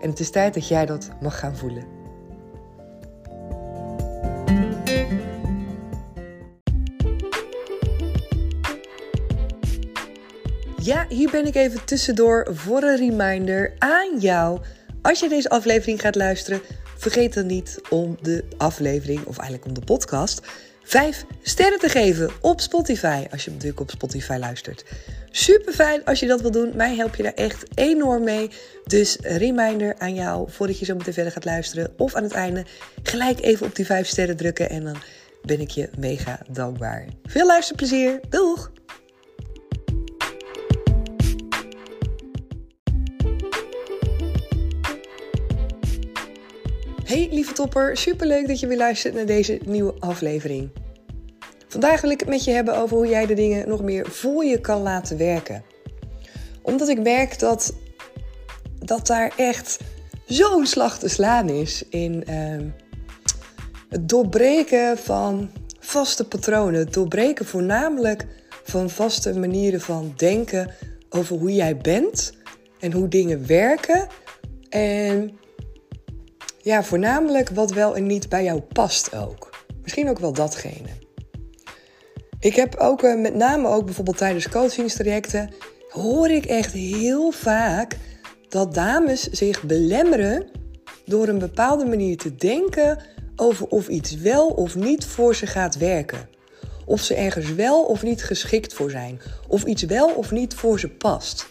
En het is tijd dat jij dat mag gaan voelen. Ja, hier ben ik even tussendoor voor een reminder aan jou. Als je deze aflevering gaat luisteren, vergeet dan niet om de aflevering, of eigenlijk om de podcast, vijf sterren te geven op Spotify. Als je natuurlijk op Spotify luistert. Super fijn als je dat wil doen. Mij help je daar echt enorm mee. Dus reminder aan jou voordat je zo meteen verder gaat luisteren. Of aan het einde gelijk even op die vijf sterren drukken. En dan ben ik je mega dankbaar. Veel luisterplezier. Doeg! Hey lieve topper, superleuk dat je weer luistert naar deze nieuwe aflevering. Vandaag wil ik het met je hebben over hoe jij de dingen nog meer voor je kan laten werken. Omdat ik merk dat, dat daar echt zo'n slag te slaan is in uh, het doorbreken van vaste patronen. Het doorbreken voornamelijk van vaste manieren van denken over hoe jij bent en hoe dingen werken. En ja, voornamelijk wat wel en niet bij jou past ook. Misschien ook wel datgene. Ik heb ook uh, met name ook bijvoorbeeld tijdens coachingstrajecten hoor ik echt heel vaak dat dames zich belemmeren door een bepaalde manier te denken over of iets wel of niet voor ze gaat werken. Of ze ergens wel of niet geschikt voor zijn. Of iets wel of niet voor ze past.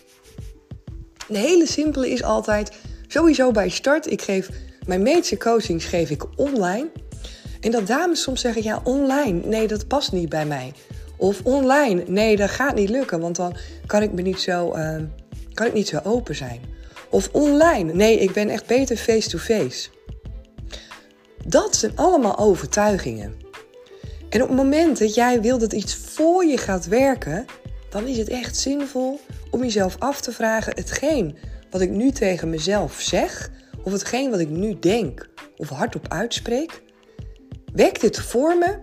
De hele simpele is altijd, sowieso bij start, ik geef mijn meeste coachings geef ik online. En dat dames soms zeggen, ja, online, nee, dat past niet bij mij. Of online, nee, dat gaat niet lukken, want dan kan ik, me niet zo, uh, kan ik niet zo open zijn. Of online, nee, ik ben echt beter face-to-face. Dat zijn allemaal overtuigingen. En op het moment dat jij wil dat iets voor je gaat werken, dan is het echt zinvol om jezelf af te vragen: hetgeen wat ik nu tegen mezelf zeg, of hetgeen wat ik nu denk of hardop uitspreek, werkt dit voor me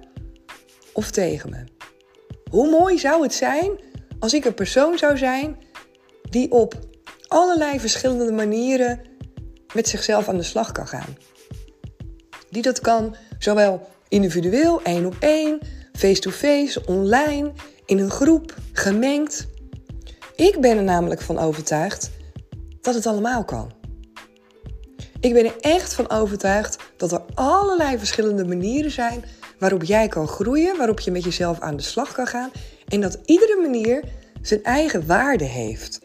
of tegen me? Hoe mooi zou het zijn als ik een persoon zou zijn die op allerlei verschillende manieren met zichzelf aan de slag kan gaan. Die dat kan zowel individueel, één op één, face-to-face, online, in een groep, gemengd. Ik ben er namelijk van overtuigd dat het allemaal kan. Ik ben er echt van overtuigd dat er allerlei verschillende manieren zijn waarop jij kan groeien, waarop je met jezelf aan de slag kan gaan en dat iedere manier zijn eigen waarde heeft.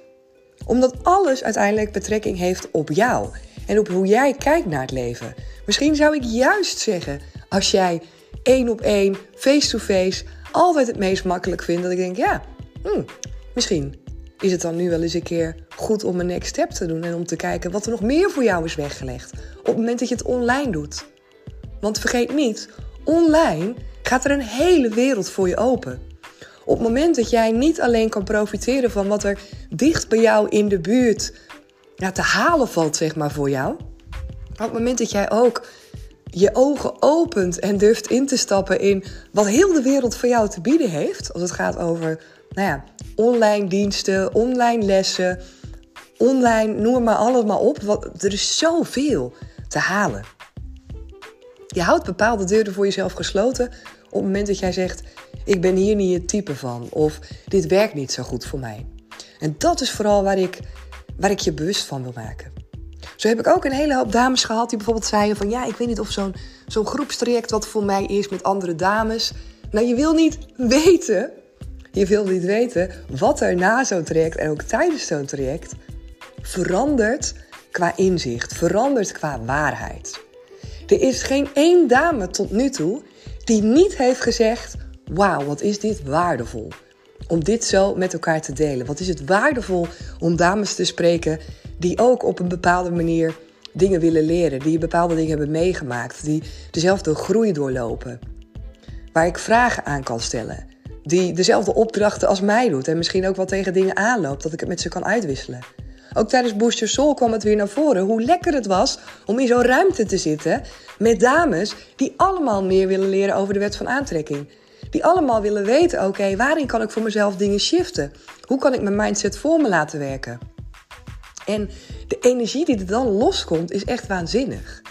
Omdat alles uiteindelijk betrekking heeft op jou en op hoe jij kijkt naar het leven. Misschien zou ik juist zeggen, als jij één op één, face-to-face, altijd het meest makkelijk vindt, dat ik denk, ja, hmm, misschien is het dan nu wel eens een keer goed om een next step te doen en om te kijken wat er nog meer voor jou is weggelegd op het moment dat je het online doet. Want vergeet niet, online gaat er een hele wereld voor je open. Op het moment dat jij niet alleen kan profiteren van wat er dicht bij jou in de buurt ja, te halen valt, zeg maar, voor jou. Op het moment dat jij ook je ogen opent en durft in te stappen in wat heel de wereld voor jou te bieden heeft, als het gaat over nou ja, online diensten, online lessen, online, noem maar allemaal op. Want er is zoveel te halen. Je houdt bepaalde deuren voor jezelf gesloten op het moment dat jij zegt: Ik ben hier niet het type van, of dit werkt niet zo goed voor mij. En dat is vooral waar ik, waar ik je bewust van wil maken. Zo heb ik ook een hele hoop dames gehad die bijvoorbeeld zeiden van ja, ik weet niet of zo'n zo'n groepstraject wat voor mij is met andere dames, Nou, je wil niet weten, je wil niet weten wat er na zo'n traject en ook tijdens zo'n traject verandert qua inzicht, verandert qua waarheid. Er is geen één dame tot nu toe die niet heeft gezegd: Wauw, wat is dit waardevol om dit zo met elkaar te delen? Wat is het waardevol om dames te spreken die ook op een bepaalde manier dingen willen leren, die bepaalde dingen hebben meegemaakt, die dezelfde groei doorlopen, waar ik vragen aan kan stellen, die dezelfde opdrachten als mij doet en misschien ook wel tegen dingen aanloopt, dat ik het met ze kan uitwisselen. Ook tijdens Booster Soul kwam het weer naar voren hoe lekker het was om in zo'n ruimte te zitten met dames die allemaal meer willen leren over de wet van aantrekking. Die allemaal willen weten, oké, waarin kan ik voor mezelf dingen shiften? Hoe kan ik mijn mindset voor me laten werken? En de energie die er dan loskomt, is echt waanzinnig.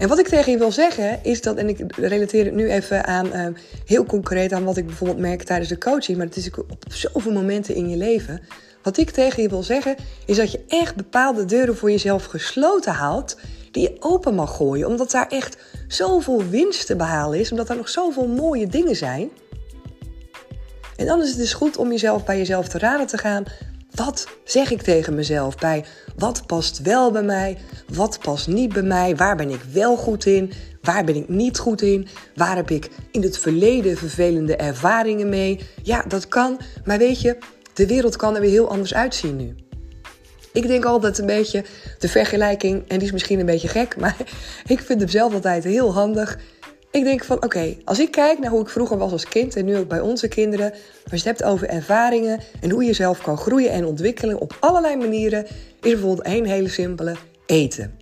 En wat ik tegen je wil zeggen is dat, en ik relateer het nu even aan, uh, heel concreet aan wat ik bijvoorbeeld merk tijdens de coaching, maar het is op zoveel momenten in je leven. Wat ik tegen je wil zeggen is dat je echt bepaalde deuren voor jezelf gesloten houdt, die je open mag gooien, omdat daar echt zoveel winst te behalen is, omdat er nog zoveel mooie dingen zijn. En dan is het dus goed om jezelf bij jezelf te raden te gaan. Wat zeg ik tegen mezelf bij wat past wel bij mij, wat past niet bij mij, waar ben ik wel goed in, waar ben ik niet goed in, waar heb ik in het verleden vervelende ervaringen mee. Ja, dat kan, maar weet je, de wereld kan er weer heel anders uitzien nu. Ik denk altijd een beetje de vergelijking, en die is misschien een beetje gek, maar ik vind hem zelf altijd heel handig. Ik denk van oké, als ik kijk naar hoe ik vroeger was als kind en nu ook bij onze kinderen, als je het hebt over ervaringen en hoe je jezelf kan groeien en ontwikkelen op allerlei manieren, is bijvoorbeeld één hele simpele: eten.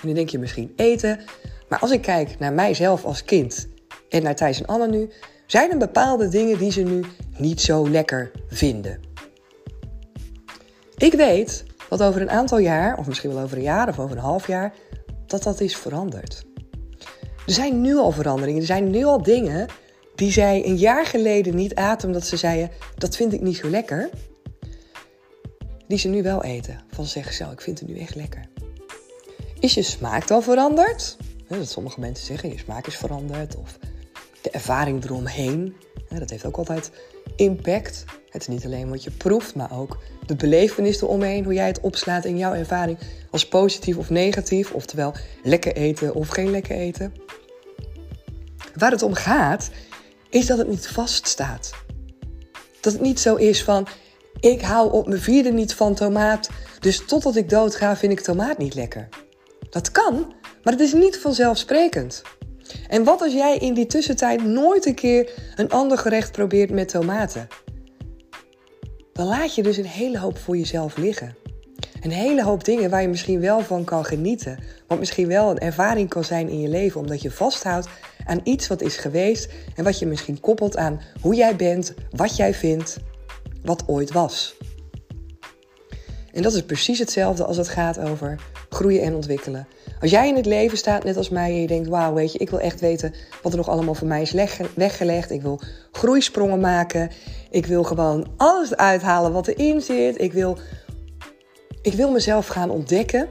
En nu denk je misschien eten, maar als ik kijk naar mijzelf als kind en naar Thijs en Anne nu, zijn er bepaalde dingen die ze nu niet zo lekker vinden. Ik weet dat over een aantal jaar, of misschien wel over een jaar of over een half jaar, dat dat is veranderd. Er zijn nu al veranderingen, er zijn nu al dingen die zij een jaar geleden niet aten omdat ze zeiden: dat vind ik niet zo lekker. Die ze nu wel eten. Van ze zeggen zo, ik vind het nu echt lekker. Is je smaak dan veranderd? Dat sommige mensen zeggen, je smaak is veranderd. Of de ervaring eromheen. Dat heeft ook altijd impact. Het is niet alleen wat je proeft, maar ook de belevenis eromheen. Hoe jij het opslaat in jouw ervaring als positief of negatief. Oftewel lekker eten of geen lekker eten. Waar het om gaat, is dat het niet vaststaat. Dat het niet zo is van, ik hou op mijn vierde niet van tomaat, dus totdat ik dood ga vind ik tomaat niet lekker. Dat kan, maar het is niet vanzelfsprekend. En wat als jij in die tussentijd nooit een keer een ander gerecht probeert met tomaten? Dan laat je dus een hele hoop voor jezelf liggen. Een hele hoop dingen waar je misschien wel van kan genieten. Wat misschien wel een ervaring kan zijn in je leven, omdat je vasthoudt aan iets wat is geweest en wat je misschien koppelt aan hoe jij bent, wat jij vindt, wat ooit was. En dat is precies hetzelfde als het gaat over groeien en ontwikkelen. Als jij in het leven staat, net als mij, en je denkt: Wauw, weet je, ik wil echt weten wat er nog allemaal voor mij is weggelegd. Ik wil groeisprongen maken. Ik wil gewoon alles uithalen wat erin zit. Ik wil, ik wil mezelf gaan ontdekken.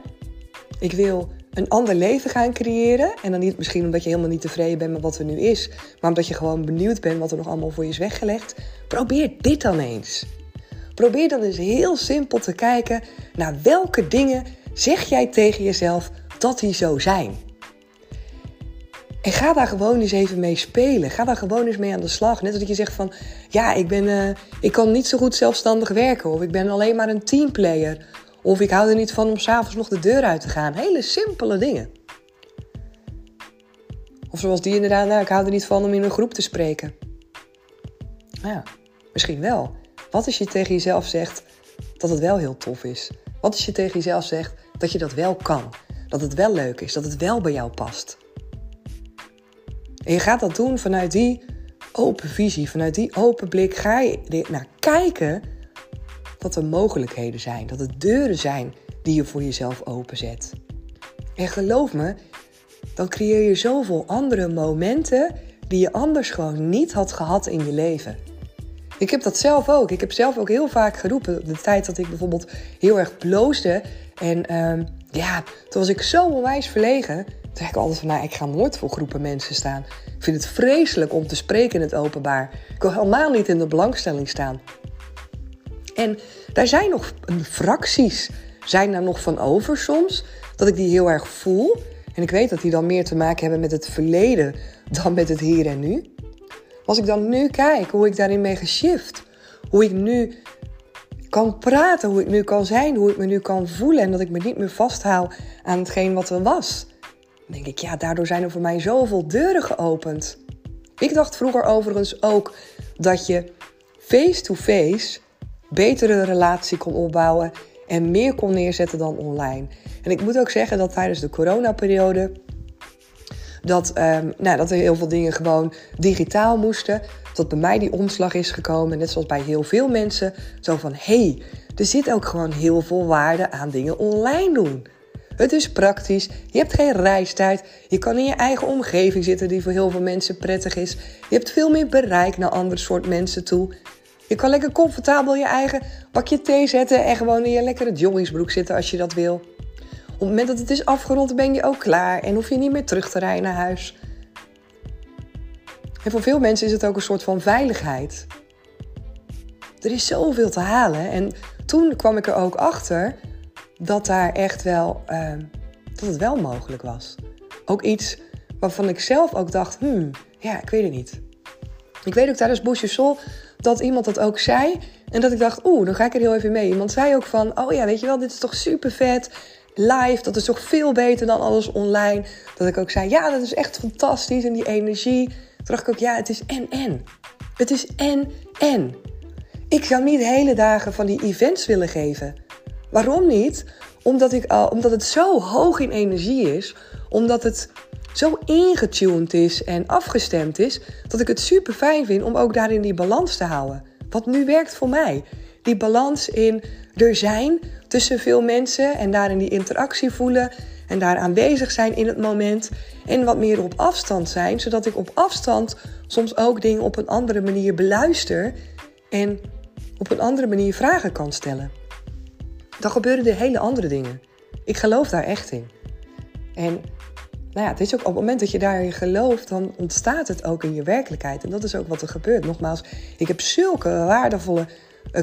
Ik wil een ander leven gaan creëren. En dan niet misschien omdat je helemaal niet tevreden bent met wat er nu is, maar omdat je gewoon benieuwd bent wat er nog allemaal voor je is weggelegd. Probeer dit dan eens. Probeer dan eens heel simpel te kijken naar welke dingen zeg jij tegen jezelf dat die zo zijn. En ga daar gewoon eens even mee spelen. Ga daar gewoon eens mee aan de slag. Net als dat je zegt van, ja, ik, ben, uh, ik kan niet zo goed zelfstandig werken. Of ik ben alleen maar een teamplayer. Of ik hou er niet van om s'avonds nog de deur uit te gaan. Hele simpele dingen. Of zoals die inderdaad, nou, ik hou er niet van om in een groep te spreken. Ja, misschien wel. Wat als je tegen jezelf zegt dat het wel heel tof is? Wat als je tegen jezelf zegt dat je dat wel kan? Dat het wel leuk is, dat het wel bij jou past? En je gaat dat doen vanuit die open visie, vanuit die open blik. Ga je naar kijken dat er mogelijkheden zijn, dat er deuren zijn die je voor jezelf openzet. En geloof me, dan creëer je zoveel andere momenten die je anders gewoon niet had gehad in je leven. Ik heb dat zelf ook. Ik heb zelf ook heel vaak geroepen. De tijd dat ik bijvoorbeeld heel erg bloosde. En uh, ja, toen was ik zo onwijs verlegen. Toen zei ik altijd van, nou, ik ga nooit voor groepen mensen staan. Ik vind het vreselijk om te spreken in het openbaar. Ik wil helemaal niet in de belangstelling staan. En daar zijn nog fracties, zijn daar nog van over soms, dat ik die heel erg voel. En ik weet dat die dan meer te maken hebben met het verleden dan met het hier en nu. Als ik dan nu kijk hoe ik daarin ben geshift, hoe ik nu kan praten, hoe ik nu kan zijn, hoe ik me nu kan voelen en dat ik me niet meer vasthoud aan hetgeen wat er was. Dan denk ik, ja, daardoor zijn er voor mij zoveel deuren geopend. Ik dacht vroeger overigens ook dat je face-to-face betere relatie kon opbouwen en meer kon neerzetten dan online. En ik moet ook zeggen dat tijdens de coronaperiode dat, um, nou, dat er heel veel dingen gewoon digitaal moesten. Dat bij mij die omslag is gekomen, net zoals bij heel veel mensen. Zo van, hé, hey, er zit ook gewoon heel veel waarde aan dingen online doen. Het is praktisch, je hebt geen reistijd, je kan in je eigen omgeving zitten die voor heel veel mensen prettig is. Je hebt veel meer bereik naar andere soort mensen toe. Je kan lekker comfortabel je eigen bakje thee zetten en gewoon in je lekkere joggingsbroek zitten als je dat wil. Op het moment dat het is afgerond, ben je ook klaar en hoef je niet meer terug te rijden naar huis. En voor veel mensen is het ook een soort van veiligheid. Er is zoveel te halen. En toen kwam ik er ook achter dat daar echt wel, uh, dat het wel mogelijk was. Ook iets waarvan ik zelf ook dacht, hmm, ja, ik weet het niet. Ik weet ook tijdens Bouche Sol dat iemand dat ook zei. En dat ik dacht, oeh, dan ga ik er heel even mee. Iemand zei ook van, oh ja, weet je wel, dit is toch super vet. Live, dat is toch veel beter dan alles online. Dat ik ook zei, ja, dat is echt fantastisch. En die energie. Toen dacht ik ook, ja, het is en-en. Het is en-en. Ik zou niet hele dagen van die events willen geven. Waarom niet? Omdat, ik, uh, omdat het zo hoog in energie is. Omdat het zo ingetuned is en afgestemd is, dat ik het super fijn vind om ook daarin die balans te houden. Wat nu werkt voor mij. Die balans in er zijn tussen veel mensen en daarin die interactie voelen en daar aanwezig zijn in het moment. En wat meer op afstand zijn, zodat ik op afstand soms ook dingen op een andere manier beluister en op een andere manier vragen kan stellen. Dan gebeuren er hele andere dingen. Ik geloof daar echt in. En nou ja, het is ook op het moment dat je daarin gelooft, dan ontstaat het ook in je werkelijkheid. En dat is ook wat er gebeurt. Nogmaals, ik heb zulke waardevolle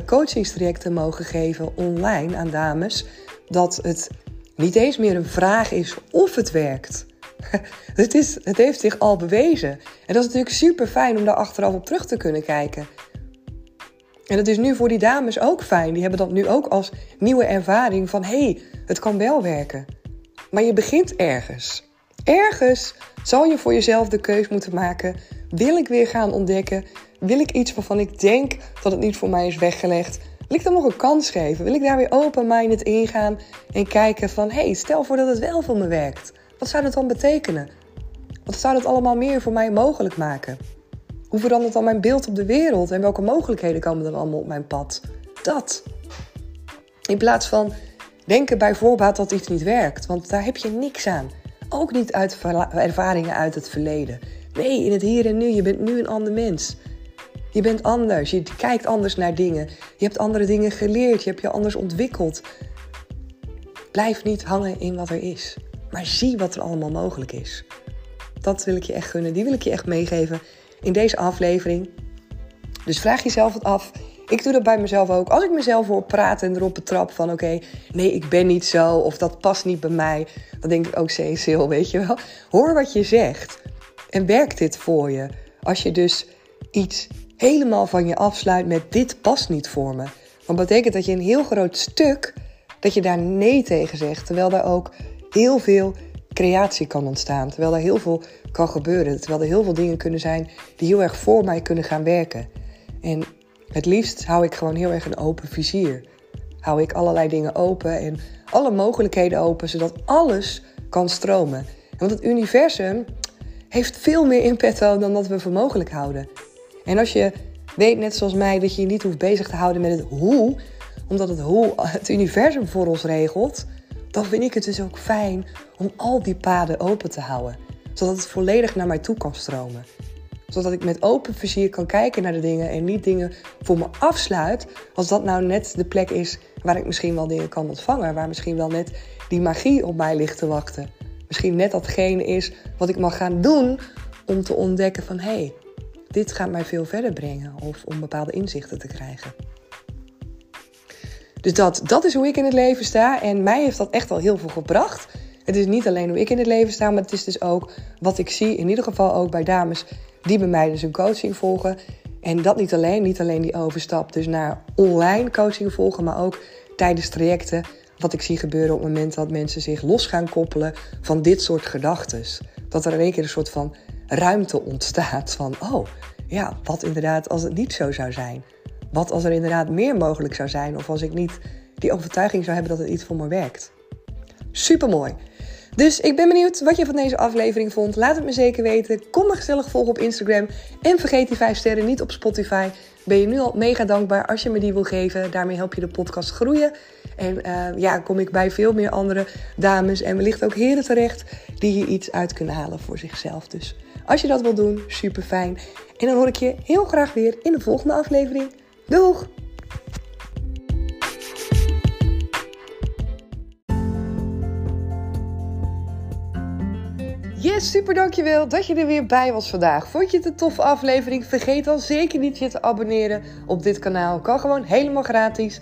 coachingstrajecten mogen geven online aan dames, dat het niet eens meer een vraag is of het werkt. het, is, het heeft zich al bewezen. En dat is natuurlijk super fijn om daar achteraf op terug te kunnen kijken. En dat is nu voor die dames ook fijn. Die hebben dat nu ook als nieuwe ervaring van hé, hey, het kan wel werken. Maar je begint ergens. Ergens zal je voor jezelf de keus moeten maken. Wil ik weer gaan ontdekken? Wil ik iets waarvan ik denk dat het niet voor mij is weggelegd? Wil ik dan nog een kans geven? Wil ik daar weer open-minded ingaan en kijken van... hé, hey, stel voor dat het wel voor me werkt. Wat zou dat dan betekenen? Wat zou dat allemaal meer voor mij mogelijk maken? Hoe verandert dan mijn beeld op de wereld? En welke mogelijkheden komen dan allemaal op mijn pad? Dat. In plaats van denken bij voorbaat dat iets niet werkt. Want daar heb je niks aan. Ook niet uit ervaringen uit het verleden. Nee, in het hier en nu. Je bent nu een ander mens. Je bent anders. Je kijkt anders naar dingen. Je hebt andere dingen geleerd. Je hebt je anders ontwikkeld. Blijf niet hangen in wat er is. Maar zie wat er allemaal mogelijk is. Dat wil ik je echt gunnen. Die wil ik je echt meegeven in deze aflevering. Dus vraag jezelf het af. Ik doe dat bij mezelf ook. Als ik mezelf hoor praten en erop betrap van oké, nee, ik ben niet zo of dat past niet bij mij, dan denk ik ook Cecil, weet je wel. Hoor wat je zegt en werkt dit voor je. Als je dus iets helemaal van je afsluit met dit past niet voor me, dan betekent dat je een heel groot stuk dat je daar nee tegen zegt, terwijl daar ook heel veel creatie kan ontstaan, terwijl er heel veel kan gebeuren, terwijl er heel veel dingen kunnen zijn die heel erg voor mij kunnen gaan werken. En het liefst hou ik gewoon heel erg een open vizier. Hou ik allerlei dingen open en alle mogelijkheden open, zodat alles kan stromen. Want het universum heeft veel meer impact dan dat we voor mogelijk houden. En als je weet, net zoals mij, dat je je niet hoeft bezig te houden met het hoe, omdat het hoe het universum voor ons regelt, dan vind ik het dus ook fijn om al die paden open te houden. Zodat het volledig naar mij toe kan stromen zodat ik met open vizier kan kijken naar de dingen en niet dingen voor me afsluit. Als dat nou net de plek is waar ik misschien wel dingen kan ontvangen. Waar misschien wel net die magie op mij ligt te wachten. misschien net datgene is wat ik mag gaan doen om te ontdekken van hé, hey, dit gaat mij veel verder brengen of om bepaalde inzichten te krijgen. Dus dat, dat is hoe ik in het leven sta en mij heeft dat echt al heel veel gebracht. Het is niet alleen hoe ik in het leven sta, maar het is dus ook wat ik zie, in ieder geval ook bij dames die bij mij dus een coaching volgen. En dat niet alleen, niet alleen die overstap dus naar online coaching volgen, maar ook tijdens trajecten. Wat ik zie gebeuren op het moment dat mensen zich los gaan koppelen van dit soort gedachten. Dat er in één keer een soort van ruimte ontstaat van, oh ja, wat inderdaad als het niet zo zou zijn. Wat als er inderdaad meer mogelijk zou zijn of als ik niet die overtuiging zou hebben dat het iets voor me werkt. Supermooi. Dus ik ben benieuwd wat je van deze aflevering vond. Laat het me zeker weten. Kom me gezellig volgen op Instagram. En vergeet die 5 sterren niet op Spotify. Ben je nu al mega dankbaar als je me die wil geven. Daarmee help je de podcast groeien. En uh, ja, kom ik bij veel meer andere dames en wellicht ook heren terecht die hier iets uit kunnen halen voor zichzelf. Dus als je dat wil doen, super fijn. En dan hoor ik je heel graag weer in de volgende aflevering. Doeg! Yes, super dankjewel dat je er weer bij was vandaag. Vond je het een toffe aflevering? Vergeet dan zeker niet je te abonneren op dit kanaal. Kan gewoon helemaal gratis.